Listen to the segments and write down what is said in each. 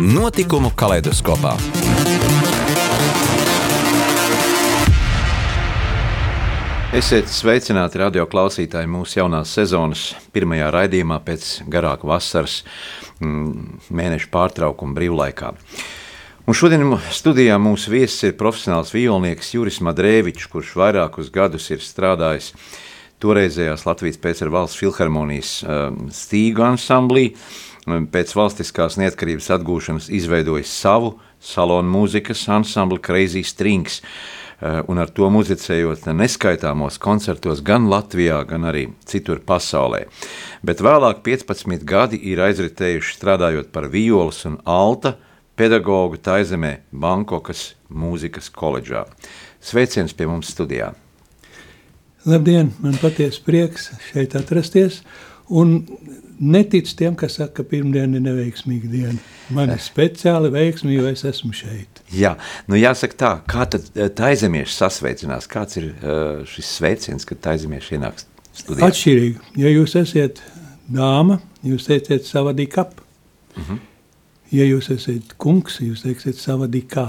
Notikumu kaleidoskopā. Esiet sveicināti radio klausītāji mūsu jaunās sezonas pirmajā raidījumā pēc garāka vasaras mm, mēneša pārtraukuma brīvlaikā. Un šodien studijā mūsu viesis ir profesionāls violnieks Juris Madrēvičs, kurš vairākus gadus ir strādājis toreizējās Latvijas pēcera valsts filharmonijas um, stīgu ansamblī. Pēc valstiskās neatkarības atgūšanas izveidojis savu salonu mūzikas ansambli Crazy Strings, uh, un ar to muzicējot neskaitāmos koncertos gan Latvijā, gan arī citur pasaulē. Bet vēlāk 15 gadi ir aizritējuši strādājot par violas un alta pedagogu Taizemē Bankokas mūzikas koledžā. Sveiciens pie mums studijā! Labdien, man patiesi prieks šeit atrasties. Un netic tiem, kas saka, ka pirmdiena ir neveiksmīga diena. Man ir speciāli veiksmi, jo es esmu šeit. Jā, nu jāsaka tā, kā tad eh, taizemieši sasveicinās? Kāds ir uh, šis sveiciens, kad taizemieši ienāks studijā? Atšķirīgi. Ja jūs esat dāma, jūs teiciet savadī kap. Uh mhm. -huh. Ja jūs esat kungs, jūs teiksiet savadī kā.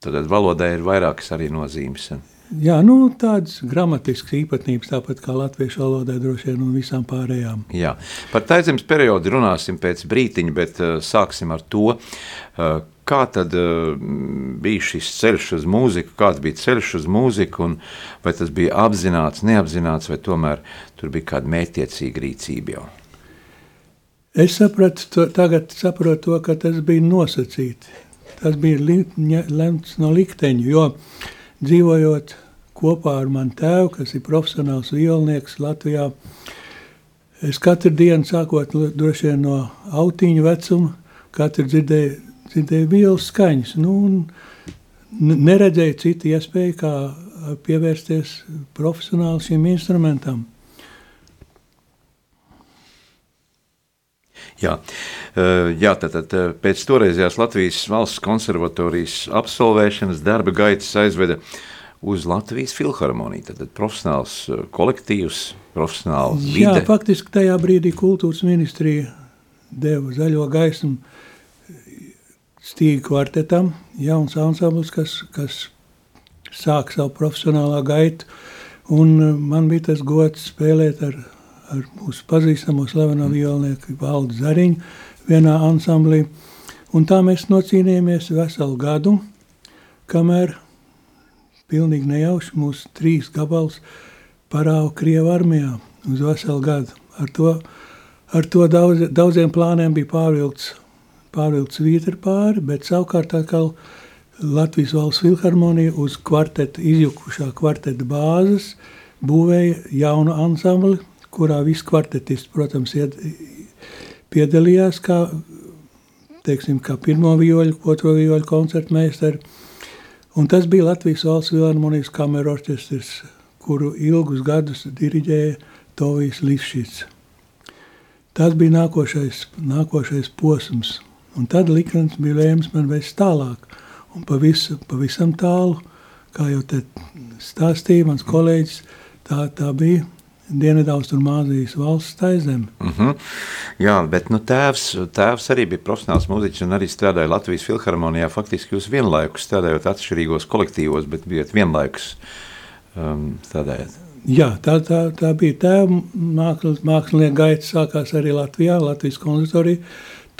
Tad valodai ir vairākas arī nozīmes. Jā, nu, tādas gramatiskas īpatnības, tāpat kā latviešu valodai droši vien un visām pārējām. Jā, par taidzemes periodu runāsim pēc brītiņa, bet uh, sāksim ar to, uh, kā tad uh, bija šis ceļš uz mūziku, kāds bija ceļš uz mūziku, un vai tas bija apzināts, neapzināts, vai tomēr tur bija kāda mērķtiecīga rīcība jau? Es sapratu, to, tagad saprotu to, ka tas bija nosacīti. Tas bija li, lemts no likteņu, jo dzīvojot kopā ar manu tēvu, kas ir profesionāls violnieks Latvijā. Es katru dienu, sākot droši vien no autiņa vecuma, katru dzirdēju, dzirdēju vielas skaņas. Nu, neredzēju citu iespēju, kā pievērsties profesionāli šim instrumentam. Jā, jā tātad pēc toreizējās Latvijas valsts konservatorijas absolvēšanas darba gaitas aizveda uz Latvijas filharmoniju. Tad profesionāls uh, kolektīvs, profesionāls vide. Jā, faktiski tajā brīdī kultūras ministrija deva zaļo gaismu stīgu kvartetam, jauns ansamblis, kas, kas sāk savu profesionālā gaitu. Un man bija tas gods spēlēt ar, ar mūsu pazīstamo slaveno violnieku Valdu Zariņu vienā ansamblī. Un tā mēs nocīnījāmies veselu gadu, kamēr pilnīgi nejauši mūsu trīs gabals parāva Krievu armijā uz veselu gadu. Ar to, ar to daudz, daudziem plāniem bija pārvilkts, pārvilkts vītra pāri, bet savukārt atkal Latvijas valsts filharmonija uz kvarteta, izjukušā kvarteta bāzes būvēja jaunu ansambli, kurā visi kvartetisti, protams, ied, piedalījās kā, teiksim, kā pirmo vioļu, otro vioļu koncertmeistari, Un tas bija Latvijas valsts filharmonijas kameru orķestris, kuru ilgus gadus diriģēja Tovijs Lifšits. Tas bija nākošais, nākošais posms. Un tad likums bija lēms man vēst tālāk. Un pavisam, pavisam tālu, kā jau te stāstīja mans kolēģis, tā, tā bija Dienvidaustrumāzijas valsts taizeme. Uh mhm. -huh. Jā, bet nu, tēvs, tēvs arī bija profesionāls mūziķis un arī strādāja Latvijas filharmonijā. Faktiski jūs vienlaikus strādājot atšķirīgos kolektīvos, bet bijat vienlaikus um, strādājot. Jā, tā, tā, tā bija tēva mākslinieka gaita sākās arī Latvijā, Latvijas konservatorija.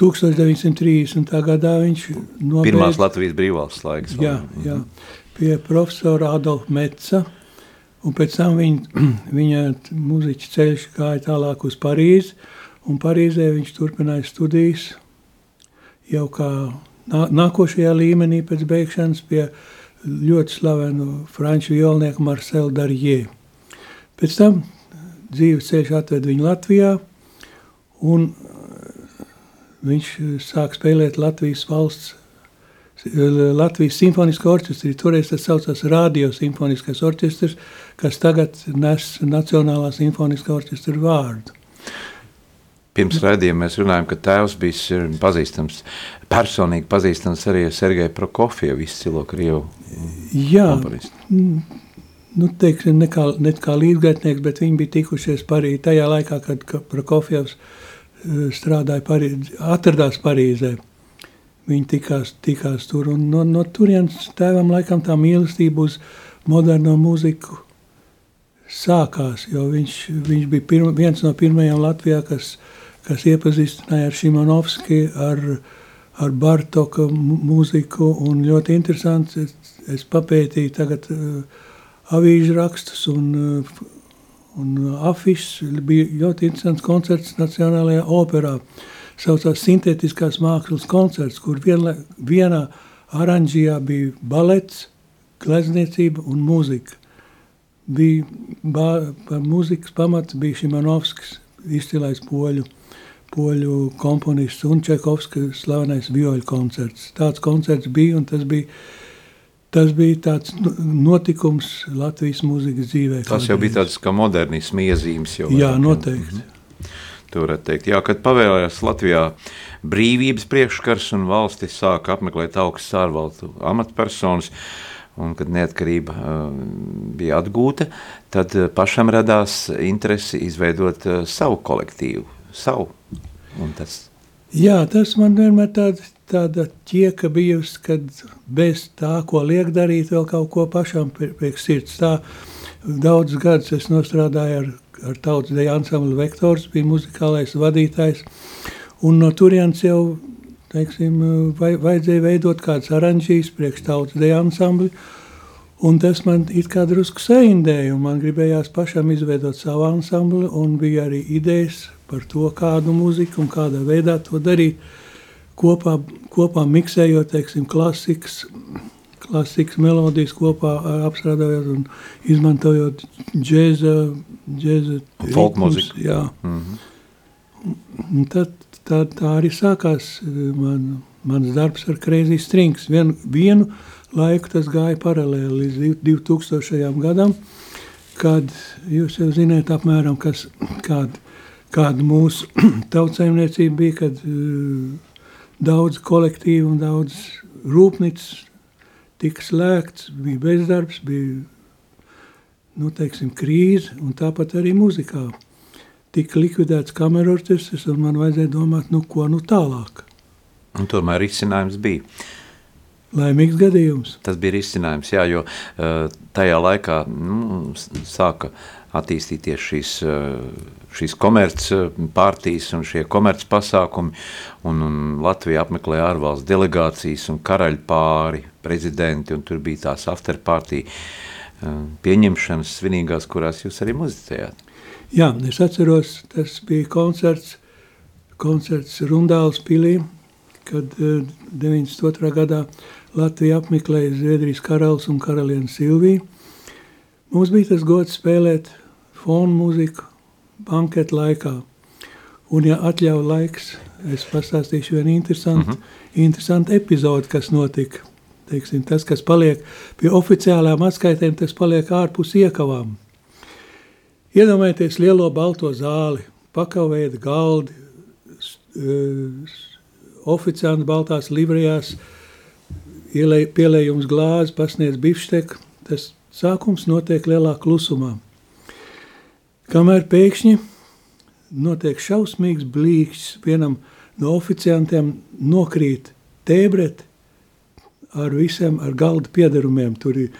1930. gadā viņš nobeidz... Pirmās Latvijas brīvvalsts laiks. Jā, jā, pie profesora Adolfa Metza, Un pēc tam viņa, viņa mūziķa ceļš gāja tālāk uz Parīzi, un Parīzē viņš turpināja studijas jau kā nākošajā līmenī pēc beigšanas pie ļoti slavenu franču violnieku Marcelu Darjē. Pēc tam dzīves ceļš atved viņu Latvijā, un viņš sāk spēlēt Latvijas valsts Latvijas simfoniskā orķestrī. Toreiz tas saucās Radio simfoniskais orķestrs, kas tagad nes Nacionālā simfoniskā orķestra vārdu. Pirms raidījuma mēs runājam, ka tēvs bija pazīstams, personīgi pazīstams arī Sergeja Prokofievu, izcilo Krievu Jā, komponistu. Nu, teiksim, ne kā, ne kā līdzgaitnieks, bet viņi bija tikušies Parī, tajā laikā, kad Prokofjevs strādāja Parīzē, atradās Parīzē. Viņi tikās, tikās tur, un no, no turienes tēvam laikam tā mīlestība uz moderno mūziku sākās, jo viņš, viņš bija pirma, viens no pirmajiem Latvijā, kas, kas iepazīstināja ar Šimanovski, ar, ar Bartoka mūziku, un ļoti interesants, es, es papētīju tagad uh, avīžu rakstus un uh, Un afišs bija ļoti interesants koncerts Nacionālajā operā. Saucās Sintētiskās mākslas koncerts, kur vienla, vienā oranžijā bija balets, glezniecība un mūzika. Bija ba, par mūzikas pamats bija Šimanovskis, izcilais poļu, poļu komponists un Čekovskis slavenais vioļu koncerts. Tāds koncerts bija un tas bija Tas bija tāds notikums Latvijas mūzikas dzīvē. Tas jau bija tāds kā modernisms iezīmes. Jau, Jā, noteikti. Mhm. Tur varētu teikt, jā, kad pavērājās Latvijā brīvības priekškars un valstis sāka apmeklēt augstas ārvalstu amatpersonas, un kad neatkarība uh, bija atgūta, tad uh, pašam radās interesi izveidot uh, savu kolektīvu, savu. Un tas... Jā, tas man vienmēr tāds tāda ķieka bijusi, kad bez tā, ko liek darīt, vēl kaut ko pašam priekš sirds. Tā daudz gadus es nostrādāju ar, ar tautas deja ansambli vektors, bija muzikālais vadītājs, un no turienes jau, teiksim, vaj, vajadzēja veidot kāds aranžīs priekš tautas deja ansambli, un tas man it kā drusku saindēja, un man gribējās pašam izveidot savu ansambli, un bija arī idejas par to, kādu muziku un kādā veidā to darīt. Kopā, kopā miksējot, teiksim, klasikas, klasikas melodijas kopā apstrādājot un izmantojot džēza, džēza folk mūziku. Jā. Mm -hmm. tad, tā, tā arī sākās man, mans darbs ar Crazy Strings. Vien, vienu laiku tas gāja paralēli līdz 2000. gadam, kad jūs jau zināt apmēram, kas, kāda, kāda mūsu tautsaimniecība bija, kad uh, daudz kolektīvu un daudz rūpnīcas tika slēgts, bija bezdarbs, bija nu, teiksim, krīze, un tāpat arī muzikā. Tika likvidēts kamerorķestris, un man vajadzēja domāt, nu, ko nu tālāk. Un tomēr risinājums bija. Laimīgs gadījums. Tas bija risinājums, jā, jo uh, tajā laikā nu, sāka attīstīties šīs, uh, šīs komercpārtijas un šie komercpasākumi, un, un Latvija apmeklēja ārvalsts delegācijas un karaļpāri, prezidenti, un tur bija tās afterpartija uh, pieņemšanas svinīgās, kurās jūs arī muzicējāt. Jā, es atceros, tas bija koncerts, koncerts Rundāls pilī, kad uh, 92. gadā Latvija apmeklēja Zviedrijas karalis un karalieni Silviju. Mums bija tas gods spēlēt fonu mūziku banketu laikā. Un, ja atļauj laiks, es pastāstīšu vienu interesantu, mhm. -huh. interesantu epizodi, kas notika. Teiksim, tas, kas paliek pie oficiālām atskaitēm, tas paliek ārpus iekavām. Iedomājieties lielo balto zāli, pakavēta galdi, oficiāli baltās livrijās, pielējums glāzi, pasniedz bifšteku. Tas sākums notiek lielā klusumā. Kamēr pēkšņi notiek šausmīgs blīkšķis, vienam no oficiantiem nokrīt tēbreti ar visiem ar galda piedarumiem. Tur ir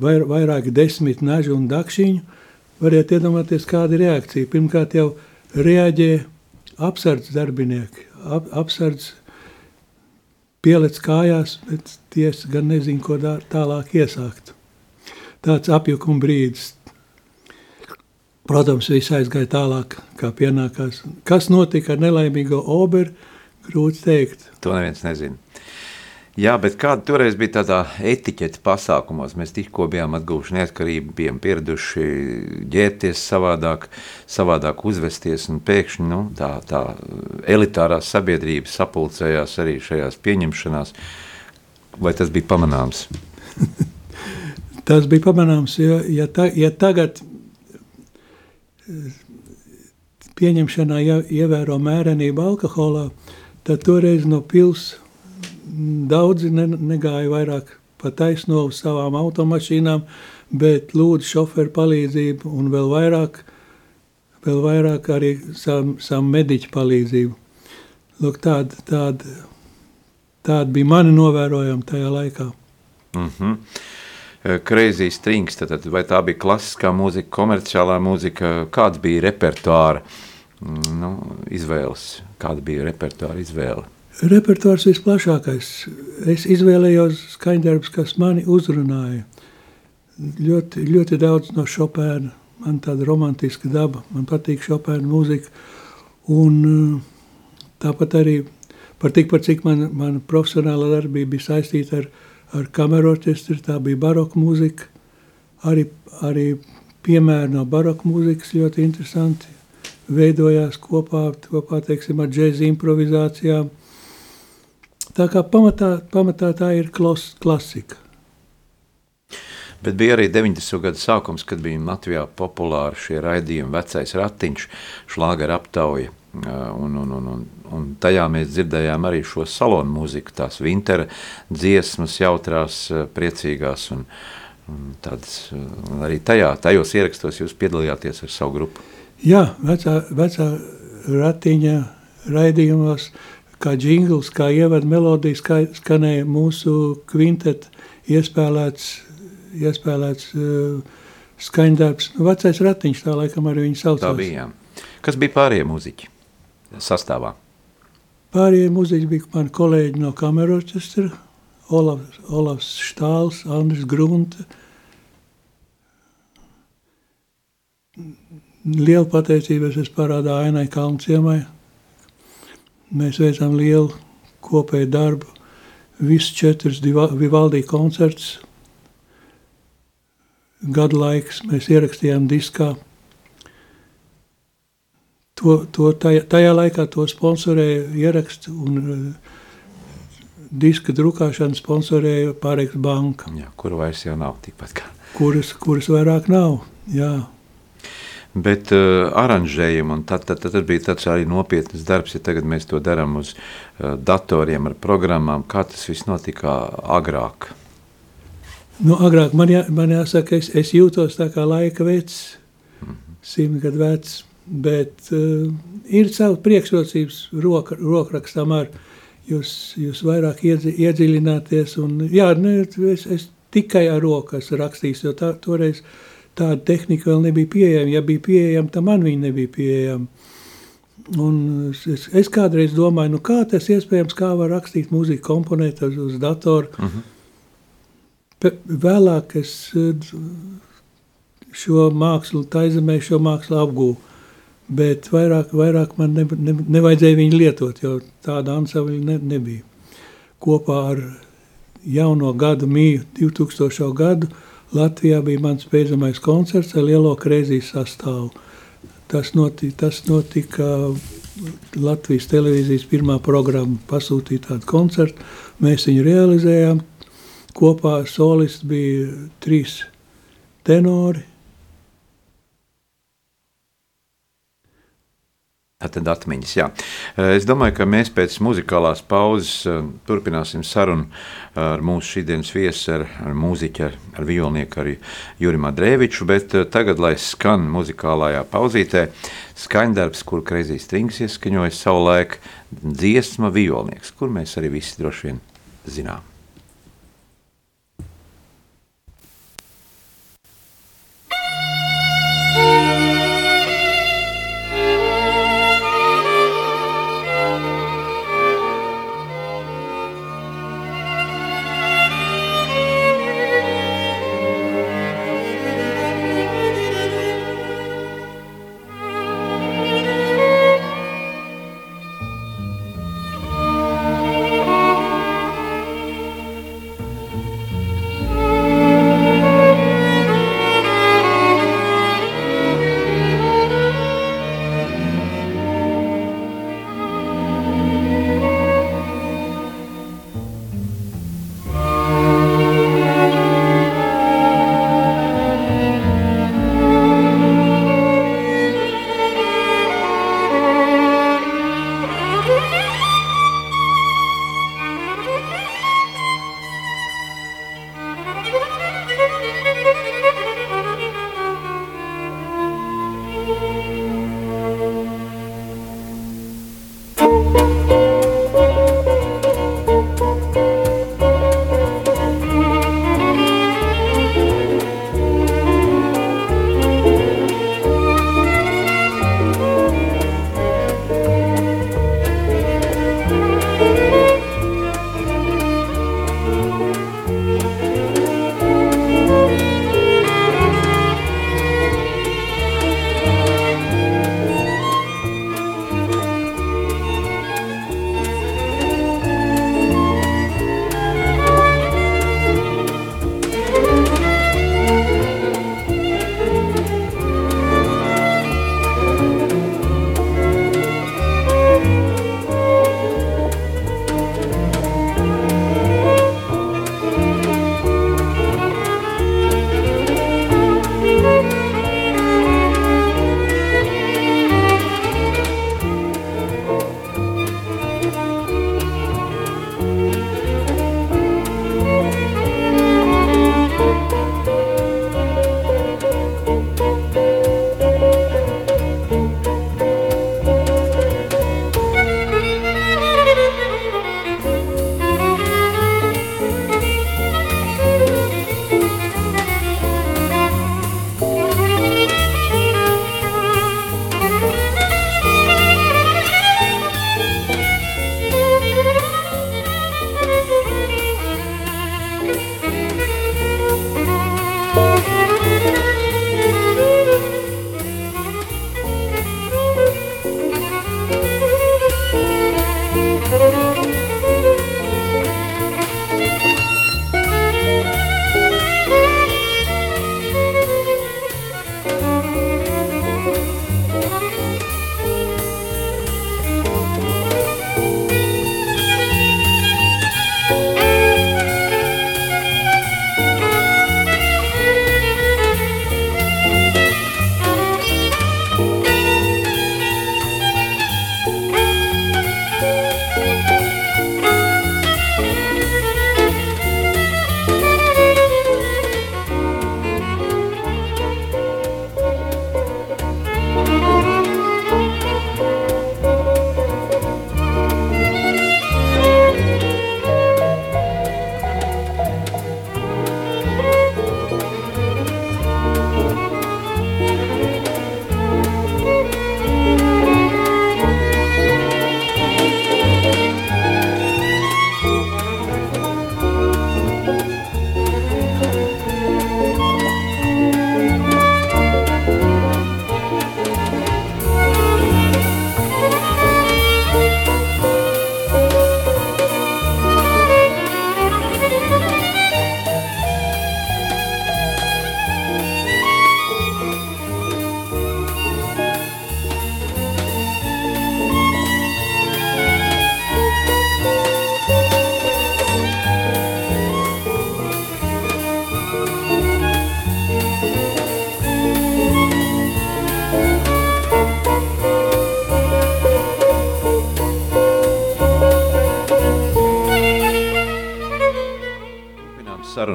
vair, vairāki desmit naži un dakšiņu. Variet iedomāties, kāda ir reakcija. Pirmkārt jau reaģē apsardz darbinieki, ap, apsardz pielec kājās, bet tiesa gan nezin, ko tālāk iesākt. Tāds apjukuma brīdis. Protams, viss aizgāja tālāk, kā pienākās. Kas notika ar nelaimīgo oberu, grūti teikt. To neviens nezina. Jā, bet kāda toreiz bija tādā etiķeta pasākumos? Mēs tikko bijām atguvuši neatkarību, bijām pieraduši ģērbties savādāk, savādāk uzvesties, un pēkšņi nu, tā, tā elitārā sabiedrība sapulcējās arī šajās pieņemšanās. vai tas bija pamanāms? tas bija pamanāms, jo ja, ta, ja tagad pieņemšanā ievēro mērenību alkoholā, tad toreiz no pils daudzi ne, negāja vairāk pa taisno uz savām automašīnām, bet lūdzu šoferu palīdzību un vēl vairāk, vēl vairāk arī savu, savu mediķu palīdzību. Lūk, tāda, tāda, tāda bija mani novērojama tajā laikā. Mm -hmm. Crazy Strings, tad vai tā bija klasiskā mūzika, komerciālā mūzika, kāds bija repertuāra mm, nu, izvēles, kāda bija repertuāra izvēle? Repertuārs visplašākais. Es izvēlējos skaņdarbus, kas mani uzrunāja. Ļoti, ļoti daudz no Chopēna. Man tāda romantiska daba. Man patīk Chopēna mūzika. Un eh, tāpat arī par tikpat, cik man, man profesionāla darbība bija saistīta ar, ar kameru orķestri, tā bija baroka mūzika. Arī, arī piemēri no baroka mūzikas ļoti interesanti. Veidojās kopā, kopā teiksim, ar džēzi improvizācijām Tā kā pamatā, pamatā tā ir klos, klasika. Bet bija arī 90. gada sākums, kad bija Latvijā populāri šie raidījumi, vecais ratiņš, šlāgera aptauja. Un, un, un, un, un tajā mēs dzirdējām arī šo salonu mūziku, tās vintera dziesmas, jautrās, priecīgās. Un, un tādas, arī tajā, tajos ierakstos jūs piedalījāties ar savu grupu. Jā, vecā, vecā ratiņa raidījumos kā džingls, kā ievada melodijas, kā skanēja mūsu kvinteta iespēlēts, iespēlēts uh, skaņdarbs. Nu, vecais ratiņš, tā laikam arī viņu saucās. Tā bija, jā. Kas bija pārējie muziķi sastāvā? Pārējie muziķi bija mani kolēģi no kamerorķestra, Olavs, Olavs Štāls, Andris Grunte. Liela pateicības es parādā Ainai Kalnciemai, Mēs veicām lielu kopēju darbu, visus četrus Vivaldi koncertus. Gadu laiks mēs ierakstījām diskā. To, to tajā, tajā laikā to sponsorēja ierakstu un uh, diska drukāšanu sponsorēja Pārēks banka. Jā, kuru vairs jau nav tikpat kā. Kuras, kuras vairāk nav, jā. Bet uh, aranžējumu, un tad, tad, tad bija tāds arī nopietns darbs, ja tagad mēs to darām uz uh, datoriem ar programmām, kā tas viss notika agrāk? Nu, agrāk man, jā, man jāsaka, es, es jūtos tā kā laika vecs, mm -hmm. simt gadu vecs, bet uh, ir savu priekšrocības roka, rokrakstam ar, jūs, jūs vairāk iedzi, iedziļināties, un jā, ne, es, es tikai ar rokas rakstīs, jo tā, toreiz, tāda tehnika vēl nebija pieejama. Ja bija pieejama, tad man viņa nebija pieejama. Un es, es kādreiz domāju, nu kā tas iespējams, kā var rakstīt mūziku, komponēt uz, uz datoru. Uh mhm. -huh. Vēlāk es šo mākslu, taizemē šo mākslu apgūvu, bet vairāk, vairāk man ne, ne, nevajadzēja viņu lietot, jo tāda ansambļa ne, nebija. Kopā ar jauno gadu mīju, 2000. gadu, Latvijā bija mans beidzamais koncerts ar lielo kreizijas sastāvu. Tas notika, tas notika Latvijas televīzijas pirmā programma pasūtīja tādu koncertu. Mēs viņu realizējām. Kopā solisti bija trīs tenori, Tad atmiņas, jā. Eh, es domāju, ka mēs pēc muzikālās pauzes eh, turpināsim sarunu ar mūsu šīdienas viesu, ar, ar mūziķu, ar, ar violnieku, ar Jurim Adrēviču, bet eh, tagad, lai skan muzikālajā pauzītē, skaņdarbs, kur Crazy Strings ieskaņoja savu laiku, dziesma violnieks, kur mēs arī visi droši vien zinām.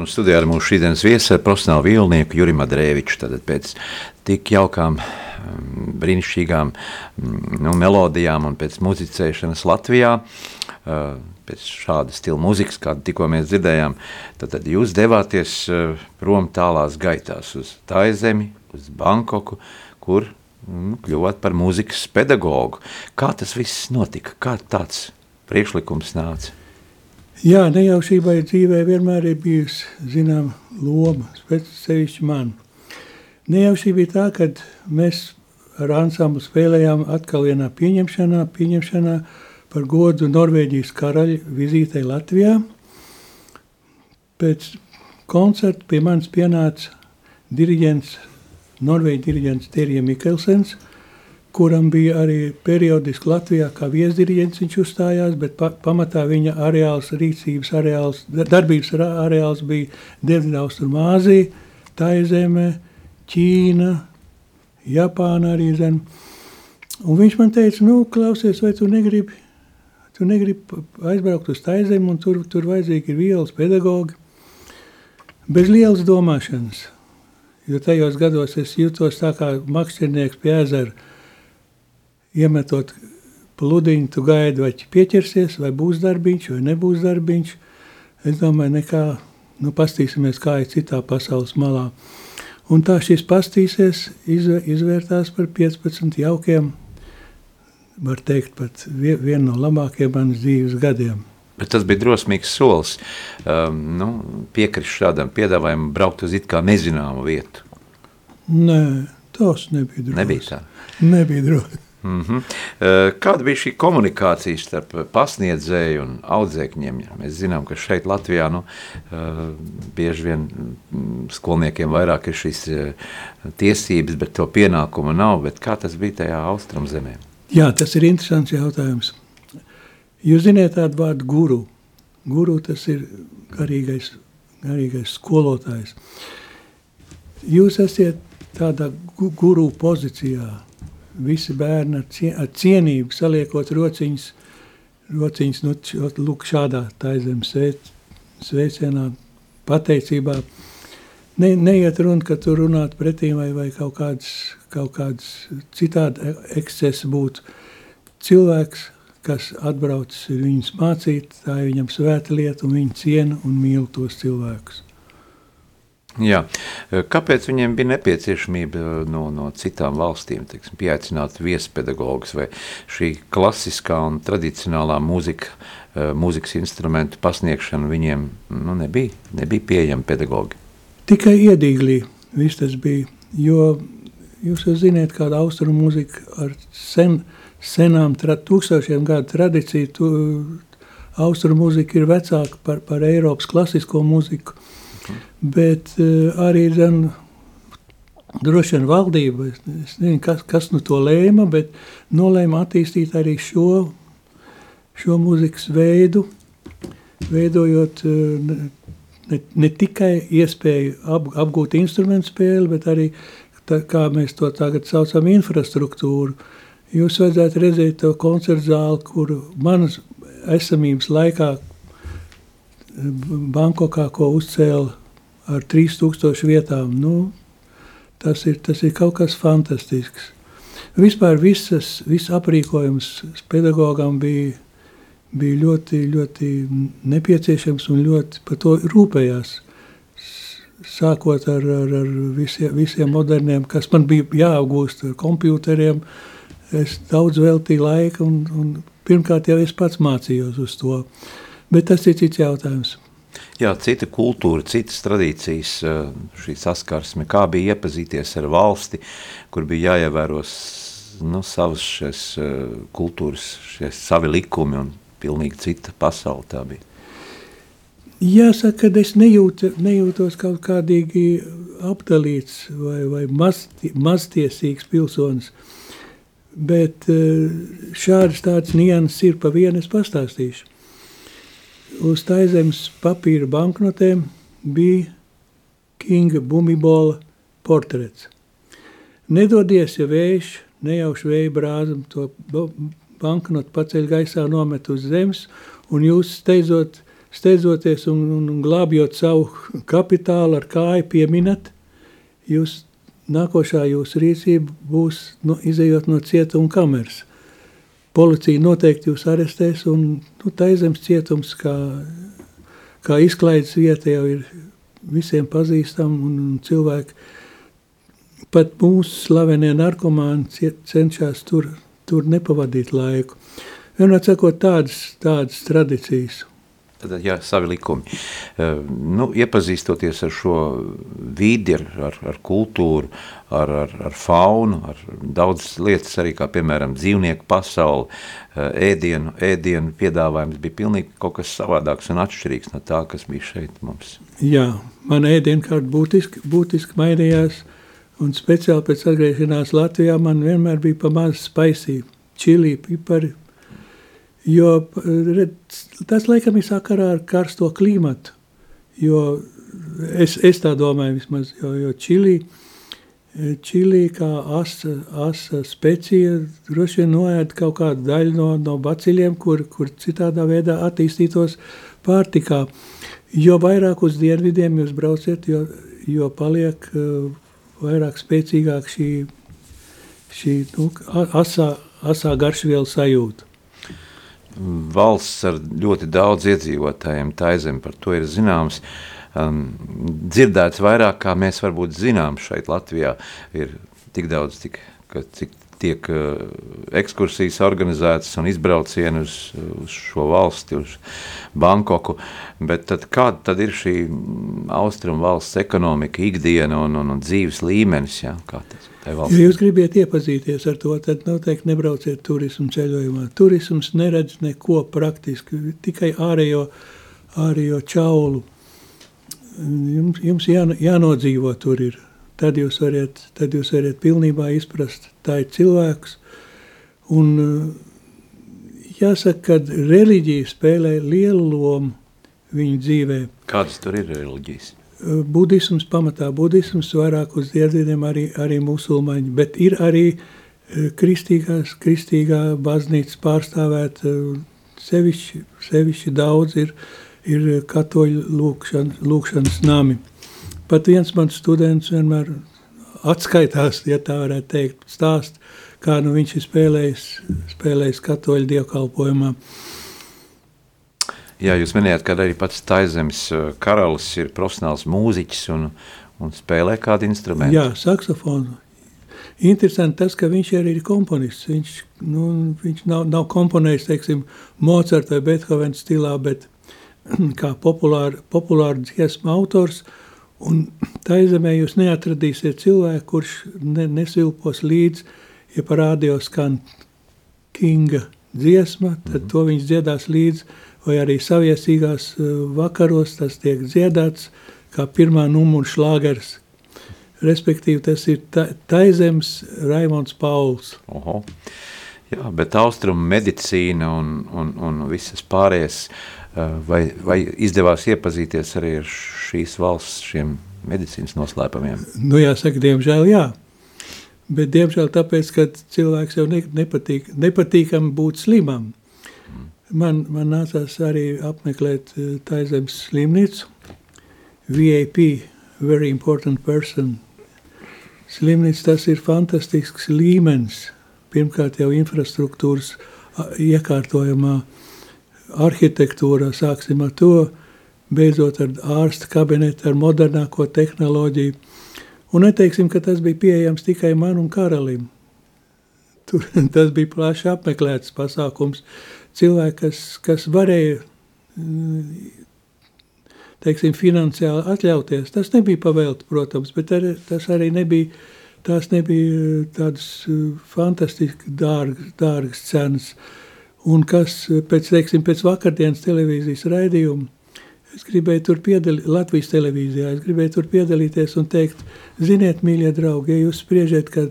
Sarunu studijā ar mūsu šīdienas viesu profesionālu violnieku Jurimu Adrēviču. Tātad pēc tik jaukām, mm, brīnišķīgām mm, nu, melodijām un pēc muzicēšanas Latvijā, pēc šāda stila muzikas, kādu tikko mēs dzirdējām, tad, tad jūs devāties prom tālās gaitās uz Taizemi, uz Bankoku, kur nu, kļuvāt par mūzikas pedagogu. Kā tas viss notika? Kā tāds priekšlikums nāca? Jā, nejaušībai dzīvē vienmēr ir bijusi zināma loma, sevišķi man. Nejaušība ir tā, ka mēs ar ansamblu spēlējām atkal vienā pieņemšanā, pieņemšanā par godu Norvēģijas karaļa vizītei Latvijā. Pēc koncerta pie manis pienāca diriģents, Norvēģi diriģents Terija Mikkelsens – kuram bija arī periodiski Latvijā kā viesdiriģents viņš uzstājās, bet pa, pamatā viņa areāls, rīcības areāls, darbības areāls bija Dienvidaustrumāzija, Taizemē, Ķīna, Japāna arī zem. Un viņš man teica, nu, klausies, vai tu negribi, tu negribi aizbraukt uz Taizemi, un tur, tur vajadzīgi ir vielas pedagogi. Bez lielas domāšanas, jo tajos gados es jūtos tā kā makšķernieks pie ezera, iemetot pludiņu, tu gaidi, vai pieķersies, vai būs darbiņš, vai nebūs darbiņš. Es domāju, nekā, nu pastīsimies, kā ir citā pasaules malā. Un tā šis pastīsies izvērtās par 15 jaukiem, var teikt, pat vienu no labākajiem manas dzīves gadiem. Bet tas bija drosmīgs solis. Um, nu, piekrist šādam piedāvājumam, braukt uz it kā nezināmu vietu. Nē, tas nebija droši. Nebija tā. Nebija droši. Mm -hmm. Kāda bija šī komunikācija starp pasniedzēju un audzēkņiem? Mēs zinām, ka šeit Latvijā nu, eh, bieži vien mm, skolniekiem vairāk ir šīs eh, tiesības, bet to pienākumu nav. Bet kā tas bija tajā austrumzemē? Jā, tas ir interesants jautājums. Jūs zināt tādu vārdu guru. Guru tas ir garīgais, garīgais skolotājs. Jūs esat tādā guru pozīcijā visi bērni ar, cie, ar cienību saliekot rociņas, rociņas nu, lūk šādā taizem sveicienā, pateicībā. Ne, neiet runa, ka tu runāt pretīm vai, vai kaut kādas, kaut kādas citādi ekscesi būtu. Cilvēks, kas atbraucis viņus mācīt, tā ir viņam svēta lieta un viņi ciena un mīl tos cilvēkus. Jā. Kāpēc viņiem bija nepieciešamība no, no citām valstīm teiksim, pieaicināt viespedagogus vai šī klasiskā un tradicionālā mūzika, eh, mūzikas instrumentu pasniegšana viņiem nu, nebija, nebija pieejama pedagogi? Tikai iedīglī viss tas bija, jo jūs jau ziniet, kāda austrumu mūzika ar sen, senām, tra, tūkstošiem gadu tradīciju, tu, austrumu mūzika ir vecāka par, par Eiropas klasisko mūziku, Bet uh, arī zin, droši vien valdība, es nezinu, kas, kas nu to lēma, bet nolēma attīstīt arī šo, šo mūzikas veidu, veidojot uh, ne, ne tikai iespēju ap, apgūt instrumentu spēli, bet arī, tā, kā mēs to tagad saucam, infrastruktūru. Jūs vajadzētu redzēt to koncertu zāli, kur manas esamības laikā Bankokā, ko uzcēla ar 3000 vietām. Nu, tas, ir, tas ir kaut kas fantastisks. Vispār visas, viss aprīkojums pedagogam bija, bija ļoti, ļoti nepieciešams un ļoti par to rūpējās. Sākot ar, ar, ar visiem, visiem moderniem, kas man bija jāapgūst ar kompjuteriem, es daudz veltīju laika un, un pirmkārt jau es pats mācījos uz to. Bet tas ir cits jautājums. Jā, cita kultūra, citas tradīcijas, eh, šī saskarsme, kā bija iepazīties ar valsti, kur bija jāievēro nu, savas šīs eh, kultūras, šie savi likumi un pilnīgi cita pasaule tā bija. Jāsaka, ka es nejūtu, nejūtos kaut kādīgi apdalīts vai, vai maz, maztiesīgs pilsonis, bet eh, šādas tādas nianses ir pa vienu es pastāstīšu uz taizemes papīra banknotēm bija Kinga Bumibola portrets. Nedodies, ja vējš, nejauši vēja brāzam to banknotu paceļ gaisā, nomet uz zemes, un jūs steidzot steidzoties un, un glābjot savu kapitālu ar kāju pieminat, jūs nākošā jūsu rīcība būs no, izējot no cietuma kameras. Policija noteikti jūs arestēs un nu, taizems cietums kā, kā izklaides vieta jau ir visiem pazīstam un, un cilvēki, pat mūsu slavenie narkomāni cenšas tur, tur nepavadīt laiku. Vienmēr sakot tādas, tādas tradīcijas. Tad, jā, savi likumi. Uh, nu, iepazīstoties ar šo vidi, ar, ar, ar kultūru, ar, ar, ar faunu, ar daudz lietas arī, kā piemēram dzīvnieku pasauli, uh, ēdienu, ēdienu piedāvājums bija pilnīgi kaut kas savādāks un atšķirīgs no tā, kas bija šeit mums. Jā, man ēdienkārt būtiski, būtiski mainījās, un speciāli pēc atgriešanās Latvijā man vienmēr bija pa maz spaisī, čilī, pipari, Jo tas laikam ir sakarā ar karsto klimatu. Jo es, es tā domāju, vismaz, jo, jo Čilī, Čilī kā asa, asa specija droši vien noēd kaut kādu daļu no, no baciļiem, kur, kur citādā veidā attīstītos pārtikā. Jo vairāk uz dienvidiem jūs brauciet, jo, jo paliek uh, vairāk spēcīgāk šī, šī nu, asā, asā garšvielu sajūta valsts ar ļoti daudz iedzīvotājiem. Taizem par to ir zināms. Um, dzirdēts vairāk, kā mēs varbūt zinām šeit Latvijā. Ir tik daudz, tik, ka, cik tiek uh, ekskursijas organizētas un izbraucieni uz, uz šo valsti, uz Bankoku. Bet tad, kāda tad ir šī austrumu valsts ekonomika, ikdiena un, un, un dzīves līmenis? Ja? Kā tas? Ja jūs gribat iepazīties ar to, tad noteikti nebrauciet turismu ceļojumā. Turisms neredz neko praktiski, tikai ārējo, ārējo čaulu. Jums, jums jā, jānodzīvo tur ir. Tad jūs varat, tad jūs varat pilnībā izprast tā ir cilvēks. Un jāsaka, ka reliģija spēlē lielu lomu viņu dzīvē. Kādas tur ir reliģijas? Budisms, pamatā budisms, vairāk uz dienvidiem arī, arī musulmaņi, bet ir arī e, kristīgās, kristīgā baznīca pārstāvēt, sevišķi, sevišķi daudz ir, ir katoļu lūkšana, lūkšanas nami. Pat viens mans students vienmēr atskaitās, ja tā varētu teikt, stāst, kā nu viņš ir spēlējis, spēlējis katoļu dievkalpojumā. Jā, jūs minējāt, ka arī pats Taizemes uh, karalis ir profesionāls mūziķis un, un spēlē kādu instrumentu. Jā, saksofonu. Interesanti tas, ka viņš arī ir komponists. Viņš, nu, viņš nav, nav komponējis, teiksim, Mozart vai Beethoven stilā, bet kā populāra, populāra dziesma autors. Un Taizemē jūs neatradīsiet cilvēku, kurš ne, nesilpos līdz, ja parādījos skan Kinga dziesma, tad -hmm. to viņš dziedās līdzi vai arī saviesīgās eh, vakaros tas tiek dziedāts kā pirmā numura šlāgers. Respektīvi, tas ir ta, Taizems Raimons Pauls. Oho. Jā, bet austrumu medicīna un, un, un visas pārējais, eh, vai, vai izdevās iepazīties arī ar šīs valsts šiem medicīnas noslēpumiem? Nu jāsaka, diemžēl jā. Bet diemžēl tāpēc, ka cilvēks jau ne, nepatīk, nepatīkam būt slimam. Man, man nācās arī apmeklēt eh, Taizemes slimnīcu. VIP, very important person. Slimnīca tas ir fantastisks līmenis. Pirmkārt jau infrastruktūras iekārtojumā, arhitektūrā sāksim ar to, beidzot ar ārsta kabinetu, ar modernāko tehnoloģiju. Un neteiksim, ka tas bija pieejams tikai man un karalim. Tur, tas bija plaši apmeklēts pasākums. Cilvēki, kas, kas varēja teiksim, finansiāli atļauties. Tas nebija pavēlti, protams, bet ar, tas arī nebija, tās nebija tādas fantastiski dārgas, dārgas cenas. Un kas pēc, teiksim, pēc vakardienas televīzijas raidījuma, es gribēju tur piedalīties, Latvijas televīzijā, es gribēju tur piedalīties un teikt, ziniet, mīļie draugi, ja jūs spriežat, ka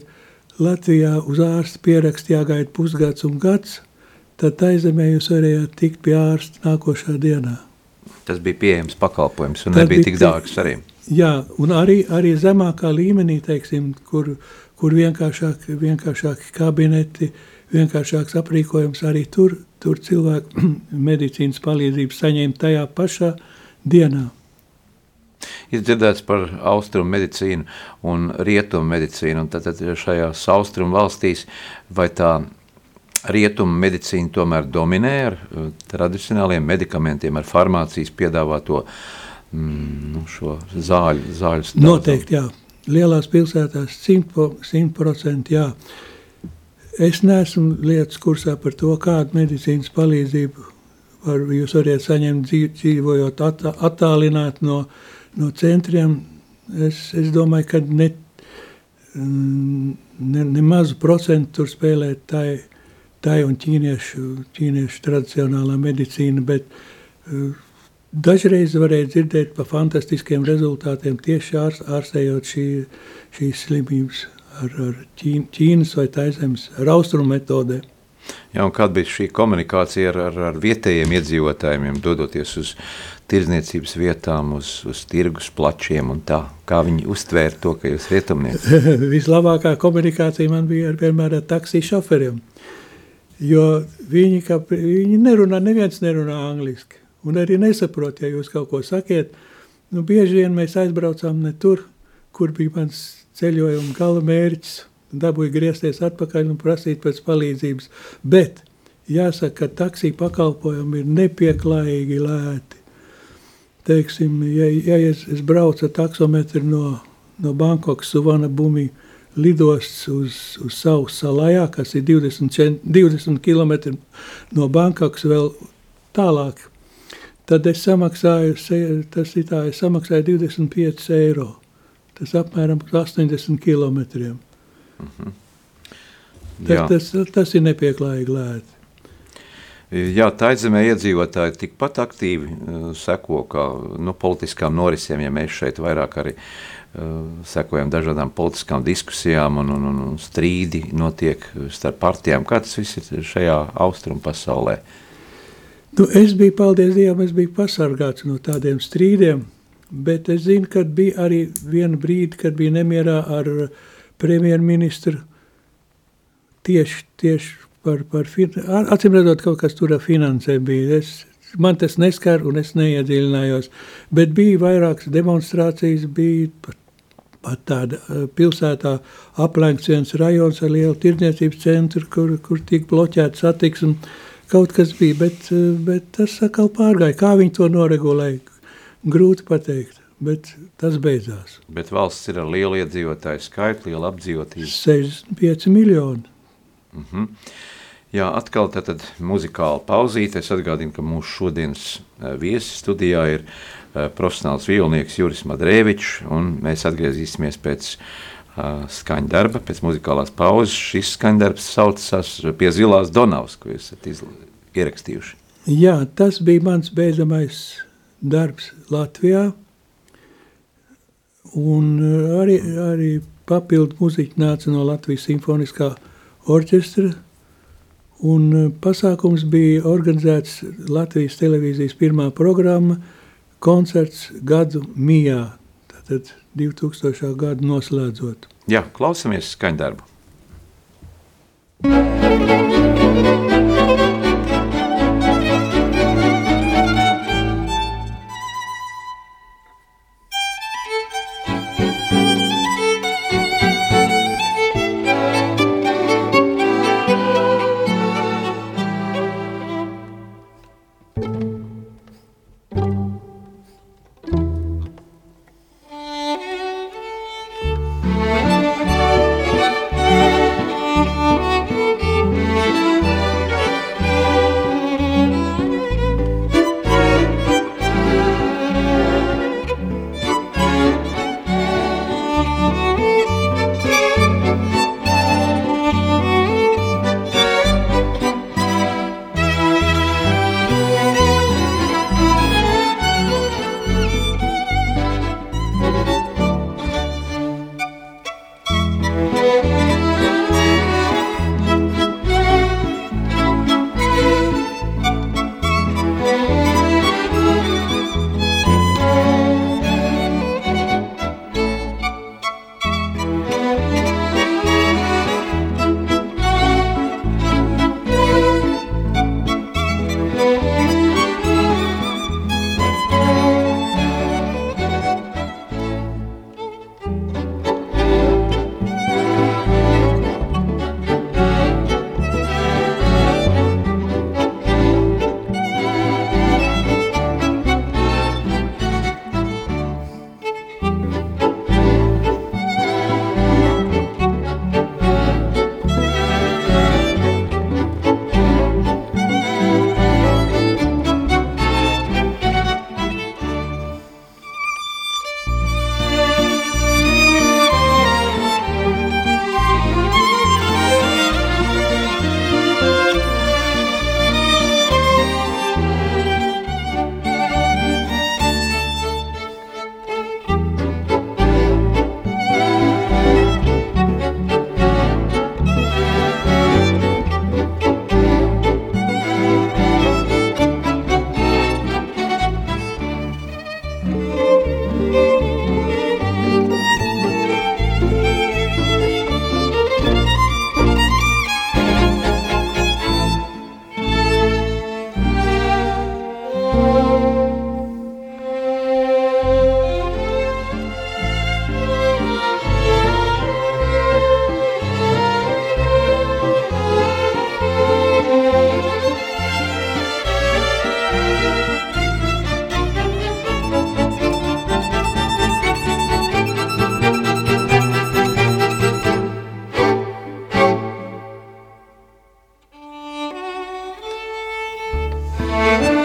Latvijā uz ārstu pierakst jāgaida pusgads un gads, tad aizemē jūs varējāt tikt pie ārsta nākošā dienā. Tas bija pieejams pakalpojums un Tad nebija tik dārgs arī. Jā, un arī, arī zemākā līmenī, teiksim, kur, kur vienkāršāk, vienkāršāki kabineti, vienkāršāks aprīkojums, arī tur, tur cilvēku medicīnas palīdzību saņēma tajā pašā dienā. Ir dzirdēts par austrumu medicīnu un rietumu medicīnu, un tad, tad šajās austrumu valstīs vai tā rietumu medicīna tomēr dominē ar uh, tradicionāliem medikamentiem, ar farmācijas piedāvāto mm, nu, šo zāļu, zāļu stāvu? Noteikti, jā. Lielās pilsētās 100% jā. Es neesmu lietas kursā par to, kādu medicīnas palīdzību var, jūs varat saņemt dzīvojot attālināt no, no centriem. Es, es domāju, ka ne, mm, ne, ne mazu procentu tur spēlēt tai, tai un ķīniešu, ķīniešu tradicionālā medicīna, bet uh, dažreiz varēja dzirdēt par fantastiskiem rezultātiem tieši ārs, ārstējot šī, šīs slimības ar, ar Ķīnas vai Taizemes ar austrumu metodēm. Ja, kāda bija šī komunikācija ar, ar, ar vietējiem iedzīvotājiem, dodoties uz tirdzniecības vietām, uz, uz tirgus plačiem un tā? Kā viņi uztvēra to, ka jūs rietumnieki? Vislabākā komunikācija man bija ar, vienmēr ar taksī šoferiem, jo viņi, kā, viņi nerunā, neviens nerunā angliski, un arī nesaprot, ja jūs kaut ko sakiet, nu bieži vien mēs aizbraucām ne tur, kur bija mans ceļojuma gala mērķis, dabūju griezties atpakaļ un prasīt pēc palīdzības. Bet jāsaka, ka taksī pakalpojumi ir nepieklājīgi lēti. Teiksim, ja, ja es, es braucu ar taksometru no, no Bankokas Suvana Bumi lidosts uz, uz savu salajā, kas ir 20, 20 km no Bankokas vēl tālāk, tad es samaksāju, tas ir tā, es samaksāju 25 eiro. Tas apmēram 80 km. Mm -hmm. tas, tas, tas ir nepieklājīgi lēti. Jā, Taizemē iedzīvotāji tikpat aktīvi uh, seko kā nu, politiskām norisēm, ja mēs šeit vairāk arī uh, sekojam dažādām politiskām diskusijām un, un, un strīdi notiek starp partijām. Kā tas viss ir šajā austrumu pasaulē? Nu, es biju, paldies Dievam, es biju pasargāts no tādiem strīdiem, bet es zinu, ka bija arī viena brīdi, kad bija nemierā ar premjerministru tieši, tieši par, par acīm redzot, kaut kas tur ar finansēm bija. Es, man tas neskar un es neiedziļinājos, bet bija vairākas demonstrācijas, bija pat, pat tāda eh, pilsētā aplenkts viens rajons ar lielu tirdzniecības centru, kur, kur tika bloķēta satiksme. Kaut kas bija, bet, eh, bet tas atkal pārgāja. Kā viņi to noregulēja? Grūti pateikt bet tas beidzās. Bet valsts ir ar lielu iedzīvotāju skaitu, lielu apdzīvotību. 65 miljoni. Mm -hmm. Jā, atkal tad muzikāla pauzīte. Es atgādinu, ka mūsu šodienas eh, viesis studijā ir uh, profesionāls violnieks Juris Madrēvičs, un mēs atgriezīsimies pēc uh, skaņa darba, pēc muzikālās pauzes. Šis skaņa darbs saucas pie Zilās Donavas, ko jūs esat ierakstījuši. Jā, tas bija mans beidzamais darbs Latvijā, Un arī, arī papildu muziķi nāca no Latvijas simfoniskā orķestra. Un pasākums bija organizēts Latvijas televīzijas pirmā programma koncerts gadu mijā, tātad 2000. gadu noslēdzot. Jā, klausamies skaņdarbu. Thank you. Música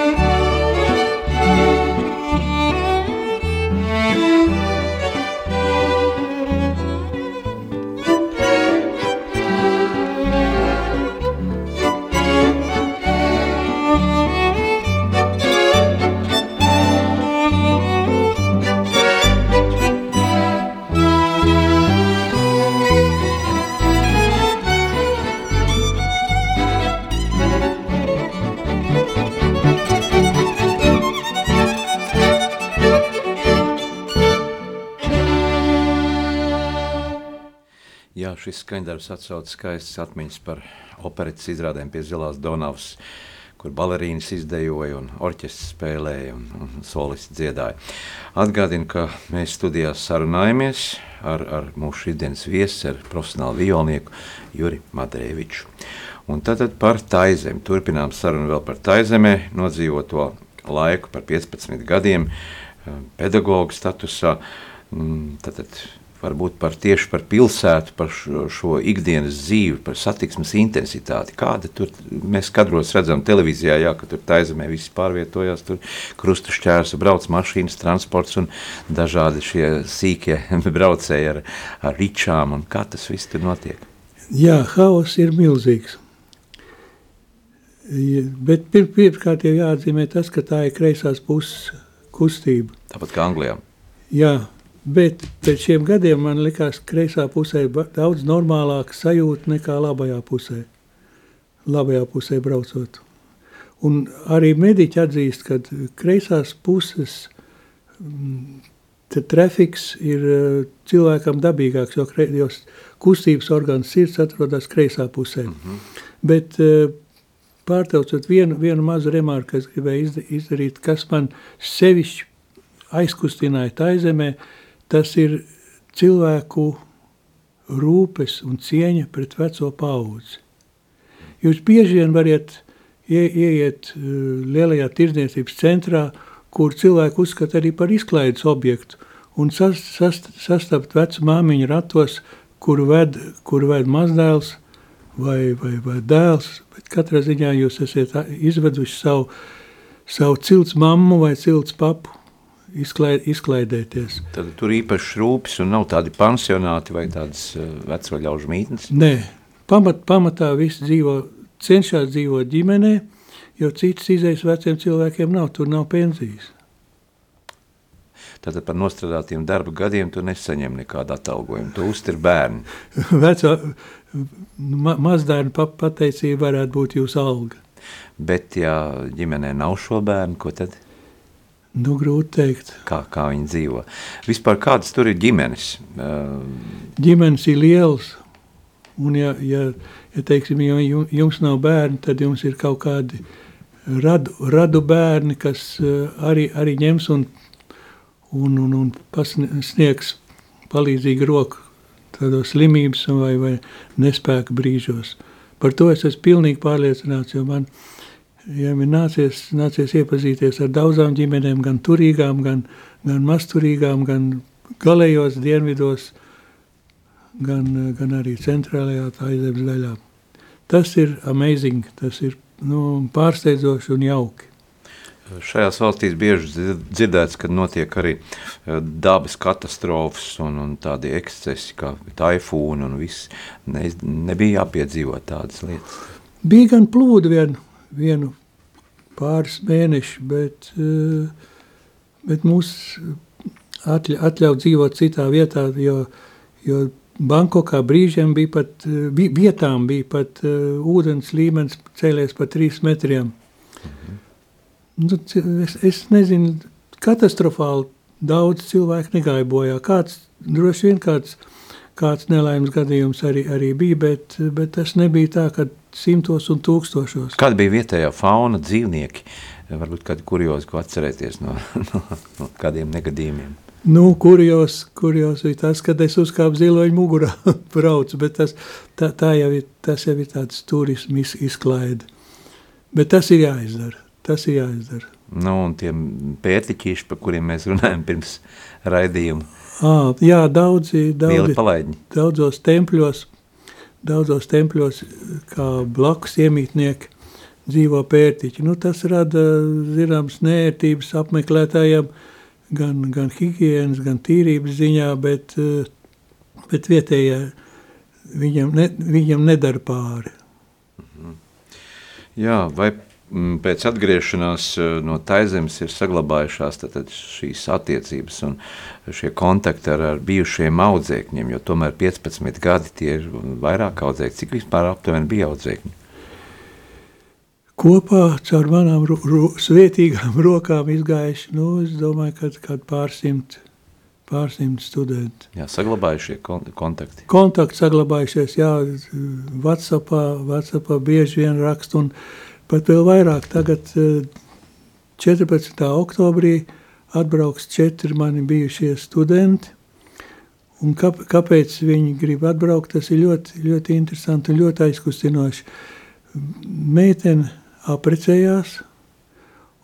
šis skaņdarbs atsauc skaistas atmiņas par operetes izrādēm pie Zilās Donavas, kur balerīnas izdejoja un orķestris spēlēja un, un solisti dziedāja. Atgādinu, ka mēs studijās sarunājamies ar, ar mūsu šīdienas viesi, ar profesionālu violnieku Juri Madrēviču. Un tad, par taizemi. Turpinām sarunu vēl par taizemē nodzīvoto laiku par 15 gadiem eh, pedagoģa statusā. Mm, tad, tad varbūt par tieši par pilsētu, par šo, šo ikdienas dzīvi, par satiksmes intensitāti. Kāda tur mēs kadros redzam televīzijā, jā, ka tur taizemē visi pārvietojās, tur krusta šķērsu, brauc mašīnas, transports un dažādi šie sīkie braucēji ar, ar ričām un kā tas viss tur notiek? Jā, haoss ir milzīgs. Bet pir, pirmkārt jau jāatzīmē tas, ka tā ir kreisās puses kustība. Tāpat kā Anglijā. Jā, Bet pēc šiem gadiem man likās, ka kreisā pusē daudz normālāka sajūta nekā labajā pusē. Labajā pusē braucot. Un arī mediķi atzīst, ka kreisās puses mm, trafiks ir eh, cilvēkam dabīgāks, jo, kre, jo kustības orgāns sirds atrodas kreisā pusē. Mm -hmm. Bet eh, pārtaucot vienu, vienu mazu remarku, es gribēju izdarīt, kas man sevišķi aizkustināja tā zemē, tas ir cilvēku rūpes un cieņa pret veco paudzi. Jūs bieži vien varat ie, ieiet uh, lielajā tirdzniecības centrā, kur cilvēku uzskata arī par izklaides objektu, un sas, sas, sastapt vecu māmiņu ratos, kur ved, kur ved mazdēls vai, vai, vai dēls, bet katrā ziņā jūs esat izveduši savu, savu cilts mammu vai cilts papu, izklaid, izklaidēties. Tad tur īpaši rūpes un nav tādi pansionāti vai tādas uh, veco ļaužu mītnes? Nē, pamat, pamatā visi dzīvo, cenšas dzīvot ģimenē, jo citas izējas veciem cilvēkiem nav, tur nav pensijas. Tātad par nostrādātiem darba gadiem tu nesaņem nekādu atalgojumu, tu uztir bērni. Veco, ma, mazdērnu pateicība varētu būt jūsu alga. Bet ja ģimenē nav šo bērnu, ko tad? Nu, grūti teikt. Kā, kā viņi dzīvo. Vispār kādas tur ir ģimenes? Ģimenes ir lielas. Un ja, ja, ja teiksim, ja jums nav bērni, tad jums ir kaut kādi radu, radu bērni, kas arī, arī ņems un, un, un, un pasniegs palīdzīgu roku tādos slimības vai, vai nespēka brīžos. Par to es esmu pilnīgi pārliecināts, jo man ir ja ir nācies, nācies iepazīties ar daudzām ģimenēm, gan turīgām, gan, gan masturīgām, gan galējos dienvidos, gan, gan arī centrālajā taizemes daļā. Tas ir amazing, tas ir nu, pārsteidzoši un jauki. Šajās valstīs bieži dzirdēts, ka notiek arī eh, dabas katastrofas un, un tādi ekscesi kā taifūni un viss. Ne, nebija jāpiedzīvot tādas lietas. Bija gan plūdi vien, vienu pāris mēneši, bet, eh, bet mūs atļa, atļaut dzīvot citā vietā, jo, jo Bankokā brīžiem bija pat, eh, vietām bija pat uh, ūdens līmenis cēlies pa trīs metriem. Mhm. Nu, es, es nezinu, katastrofāli daudz cilvēku negāja bojā. Kāds, droši vien kāds, kāds nelaimes gadījums arī, arī bija, bet, bet tas nebija tā, ka simtos un tūkstošos. Kāda bija vietējā fauna dzīvnieki? Varbūt kādi kuriozi, ko atcerēties no, no, no kādiem negadījumiem. Nu, kurjos, kurjos bija tas, kad es uzkāpu ziloņu mugurā braucu, bet tas, tā, tā jau ir, tas jau ir tāds turismu izklaide. Bet tas ir jāizdara, tas ir jāizdara. Nu, un tiem pērtiķīši, par kuriem mēs runājam pirms raidījuma. À, jā, daudzi, daudzi, daudzos tempļos daudzos tempļos, kā blakus iemītnieki, dzīvo pērtiķi. Nu, tas rada zināmas nērtības apmeklētājiem, gan, gan higienas, gan tīrības ziņā, bet, bet vietējā viņam, ne, viņam nedara pāri. Jā, vai pēc atgriešanās eh, no Taizemes ir saglabājušās tad, šīs attiecības un šie kontakti ar, ar bijušiem audzēkņiem, jo tomēr 15 gadi tie ir vairāk audzēkņi. Cik vispār aptuveni bija audzēkņi? Kopā caur manām ro, ro, svētīgām rokām izgājuši, nu, es domāju, ka kād pārsimt, pārsimt studenti. Jā, saglabājušie kon kontakti. Kontakti saglabājušies, jā, Whatsappā, Whatsappā bieži vien rakst, un pat vēl vairāk tagad 14. Eh, oktobrī atbrauks četri mani bijušie studenti, un kā, kāpēc viņi grib atbraukt, tas ir ļoti, ļoti interesanti un ļoti aizkustinoši. Meitene aprecējās,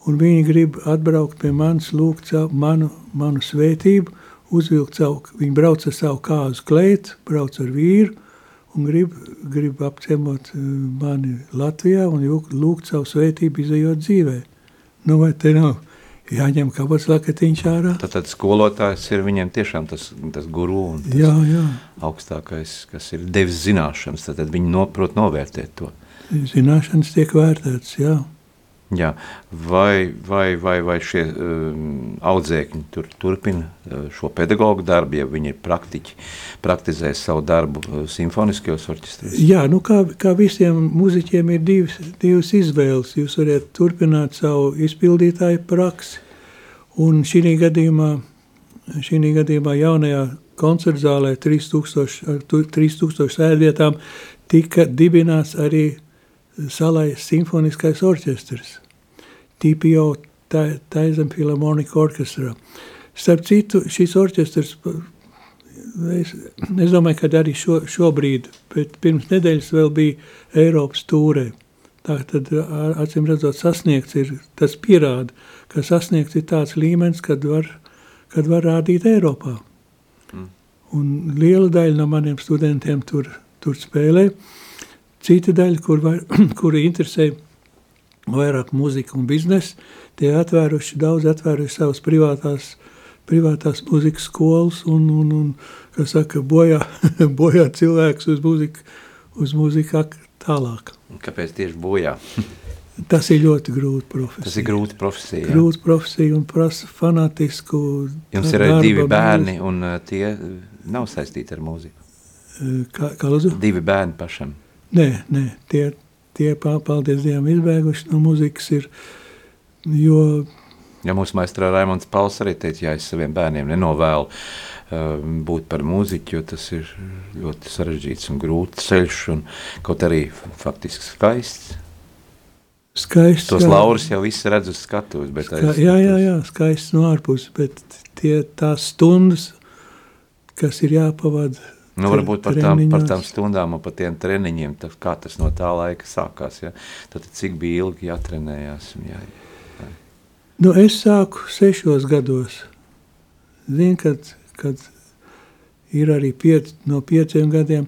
un viņi grib atbraukt pie manis, lūgt savu, manu, manu svētību, uzvilkt savu, viņi brauc ar savu kāzu kleitu, brauc ar vīru, un grib, grib apciemot eh, mani Latvijā un lūgt savu svētību izējot dzīvē. Nu, vai te nav jāņem kāpēc lakatiņš ārā? Tad, tad skolotājs ir viņiem tiešām tas, tas guru un tas jā, jā. augstākais, kas ir devis zināšanas, tad, tad viņi noprot novērtēt to. Zināšanas tiek vērtētas, jā. Jā, vai, vai, vai, vai šie um, audzēkņi tur, turpina uh, šo pedagoģu darbu, ja viņi praktiķi, praktizē savu darbu uh, simfoniskajos orķestros? Jā, nu kā, kā visiem muziķiem ir divas, divas izvēles. Jūs varat turpināt savu izpildītāju praksi, un šī gadījumā, šī gadījumā jaunajā koncertzālē 3000, 3000 sēdvietām tika dibināts arī Salais simfoniskais orķestrs, TPO Taizem Philharmonic Orchestra. Starp citu, šis orķestrs, es, es domāju, ka arī šo, šobrīd, bet pirms nedēļas vēl bija Eiropas tūrē. Tā tad, acīm redzot, sasniegts ir, tas pierāda, ka sasniegts ir tāds līmenis, kad var, kad var rādīt Eiropā. Mm. Un liela daļa no maniem studentiem tur, tur spēlē. Uh, Cita daļa, kur var, kuri interesē vairāk muzika un biznesa, tie atvēruši daudz, atvēruši savas privātās, privātās muzikas skolas un, un, un kā saka, bojā, bojā cilvēks uz muziku, uz muziku tālāk. Kāpēc tieši bojā? Tas ir ļoti grūti profesija. Tas ir grūti profesija. Jā. Grūti profesija un prasa fanatisku. Jums ir arī divi bērni, mūziku. un uh, tie nav saistīti ar mūziku. Kā, kā lūdzu? Divi bērni pašam. Nē, nē tie, tie paldies Dievam izbēguši no muzikas ir, jo... Ja mūsu maistra Raimonds Pauls arī teica, ja es saviem bērniem nenovēlu uh, būt par mūziķu, jo tas ir ļoti sarežģīts un grūts ceļš un kaut arī faktiski skaists. Skaists, Tos jā. laurus jau viss redz uz skatuves, bet Ska, jā, jā, jā, skaists no ārpus, bet tie tās stundas, kas ir jāpavada Nu, varbūt par tām, par tām stundām un par tiem treniņiem, tā, kā tas no tā laika sākās. Ja? Tad cik bija ilgi jātrenējās? Jā, jā. Nu, es sāku sešos gados. Zinu, kad, kad ir arī piec, no pieciem gadiem.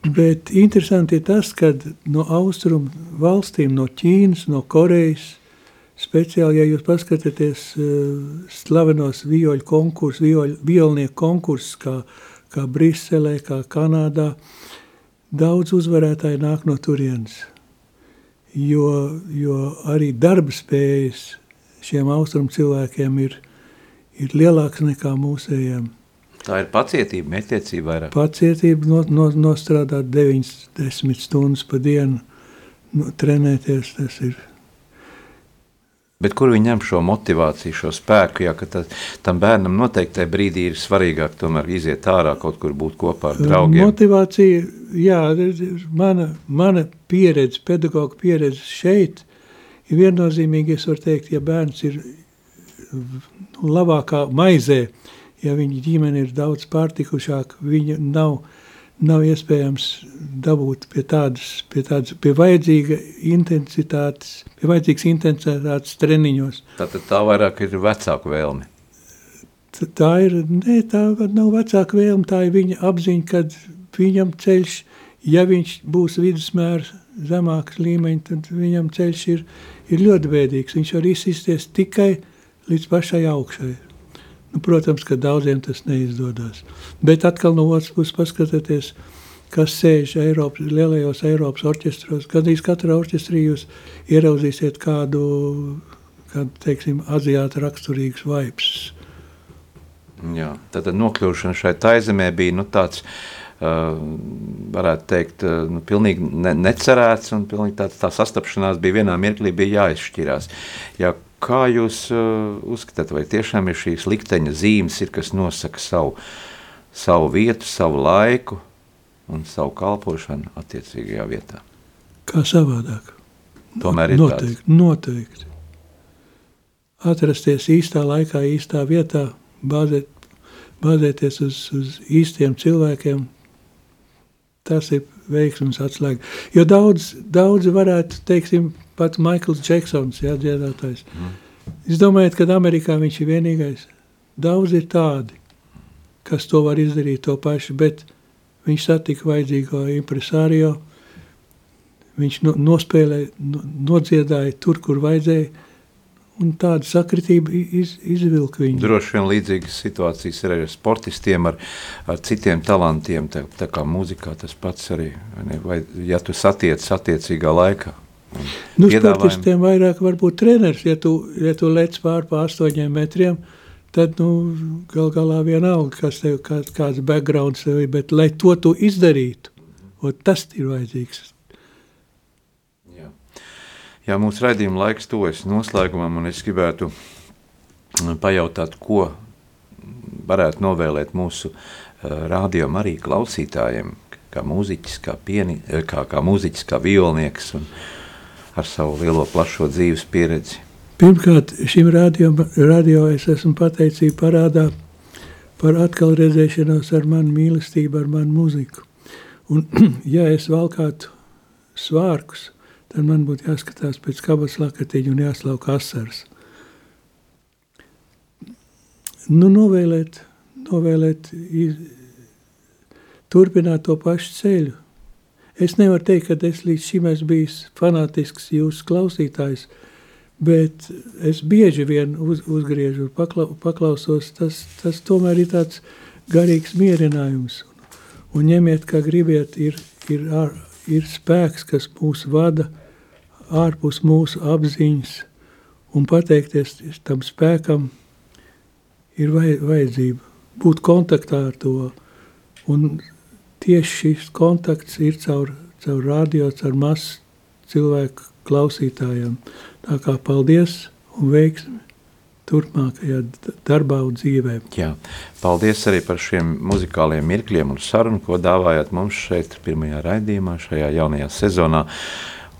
Bet interesanti ir tas, ka no austrumu valstīm, no Ķīnas, no Korejas, speciāli, ja jūs paskatāties uh, slavenos vioļu konkursus, violnieku konkursus, kā uh, kā Briselē, kā Kanādā, daudz uzvarētāji nāk no turienes. Jo, jo arī darba spējas šiem austrumu cilvēkiem ir, ir lielāks nekā mūsējiem. Tā ir pacietība, metiecība vairāk. Pacietība no, no, nostrādāt 9-10 stundas pa dienu, no, trenēties, tas ir Bet kur viņi ņem šo motivāciju, šo spēku? Ja, tā, tam bērnam noteikti brīdī ir svarīgāk tomēr iziet ārā, kaut kur būt kopā ar draugiem. Motivācija, jā, mana, mana pieredze, pedagoģa pieredze šeit ir viennozīmīgi. Es varu teikt, ja bērns ir labākā maizē, ja viņa ģimene ir daudz pārtikušāka, viņa nav nav iespējams dabūt pie tādas, pie tādas, pie vajadzīga intensitātes, pie vajadzīgas intensitātes treniņos. Tātad tā vairāk ir vecāku vēlme. Tā ir, ne, tā nav vecāka vēlme, tā ir viņa apziņa, kad viņam ceļš, ja viņš būs vidusmērs zemāks līmeņi, tad viņam ceļš ir, ir ļoti bēdīgs. Viņš var izsisties tikai līdz pašai augšai. Nu, protams, ka daudziem tas neizdodas. Bet atkal no otras puses paskatieties, kas sēž Eiropas, lielajos Eiropas orķestros. Gadījumā katrā orķestrī jūs ieraudzīsiet kādu, kādu teiksim, aziāta raksturīgs vibes. Jā, tad nokļūšana šai taizemē bija nu, tāds, uh, varētu teikt, uh, nu, pilnīgi ne, necerēts un pilnīgi tā, tā sastapšanās bija vienā mirklī bija jāizšķirās. Ja Kā jūs uh, uzskatāt, vai tiešām ir šīs likteņa zīmes, ir, kas nosaka savu, savu vietu, savu laiku un savu kalpošanu attiecīgajā vietā? Kā savādāk. Tomēr ir noteikti, tāds. noteikti. Atrasties īstā laikā, īstā vietā, bāzēt, bāzēties uz, uz īstiem cilvēkiem, tas ir veiksmes atslēga. Jo daudz, daudz varētu, teiksim, pats Maikls Džeksons, jā, dziedātājs. Mm. Es domāju, ka Amerikā viņš ir vienīgais. Daudz ir tādi, kas to var izdarīt to pašu, bet viņš satika vajadzīgo impresārio, viņš no, nospēlēja, no, nodziedāja tur, kur vajadzēja, un tāda sakritība iz, izvilka viņu. Droši vien līdzīgas situācijas ir arī ar sportistiem, ar, ar citiem talantiem, tā, tā kā mūzikā tas pats arī, ne, vai ja tu satiec attiecīgā laikā. Nu, sportistiem vairāk varbūt treneris, ja tu, ja tu lec pār pa astoņiem metriem, tad, nu, gal galā vienalga, kas tev, kā, kāds backgrounds tev ir, bet lai to tu izdarītu, tas ir vajadzīgs. Jā, Jā mūsu raidījuma laiks tojas noslēgumam, un es gribētu pajautāt, ko varētu novēlēt mūsu uh, rādījuma arī klausītājiem, kā mūziķis, kā, pieni, kā, kā mūziķis, kā violnieks un, ar savu lielo plašo dzīves pieredzi? Pirmkārt, šim radio, radio es esmu pateicība parādā par atkal redzēšanos ar manu mīlestību, ar manu mūziku. Un, ja es valkātu svārkus, tad man būtu jāskatās pēc kabas lakatiņa un jāslauk asaras. Nu, novēlēt, novēlēt, iz, turpināt to pašu ceļu, Es nevaru teikt, ka es līdz šim esmu bijis fanātisks jūsu klausītājs, bet es bieži vien uz, uzgriežu pakla, paklausos. Tas, tas tomēr ir tāds garīgs mierinājums. Un ņemiet, kā gribiet, ir, ir, ar, ir spēks, kas mūs vada ārpus mūsu apziņas, un pateikties tam spēkam ir vajadzība būt kontaktā ar to. Un tieši šis kontakts ir caur, caur radio, caur masu cilvēku klausītājiem. Tā kā paldies un veiksmi turpmākajā darbā un dzīvē. Jā, paldies arī par šiem muzikāliem mirkļiem un sarunu, ko dāvājat mums šeit pirmajā raidījumā, šajā jaunajā sezonā.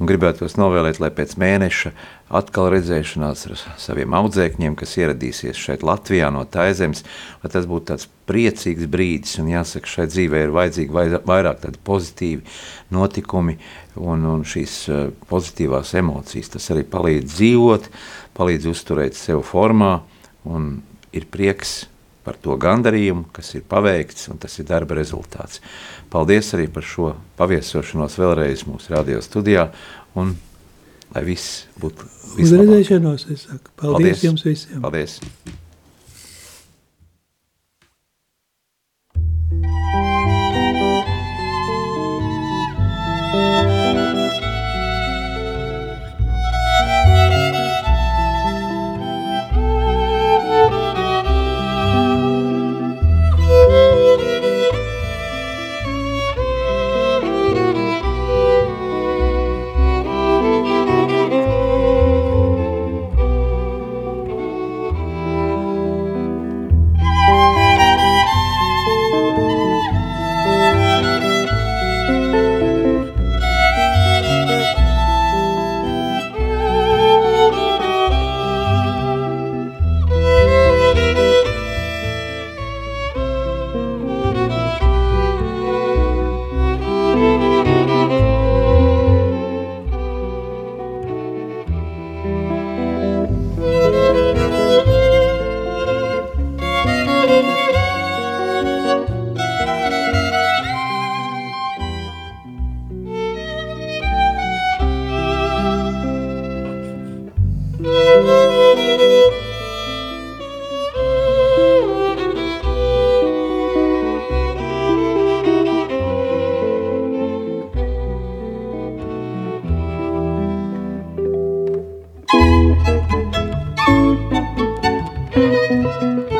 Un gribētos novēlēt, lai pēc mēneša atkal redzēšanās ar saviem audzēkņiem, kas ieradīsies šeit Latvijā no Taizemes, lai tas būtu tāds priecīgs brīdis, un jāsaka, šai dzīvē ir vajadzīgi vairāk tādi pozitīvi notikumi un, un šīs uh, pozitīvās emocijas. Tas arī palīdz dzīvot, palīdz uzturēt sev formā, un ir prieks par to gandarījumu, kas ir paveikts, un tas ir darba rezultāts. Paldies arī par šo paviesošanos vēlreiz mūsu radio studijā, un lai viss būtu vislabāk. Uz redzēšanos, es saku. Paldies, Paldies jums visiem. Paldies. Música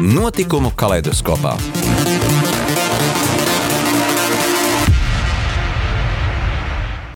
Notikumu kaleidoskopā.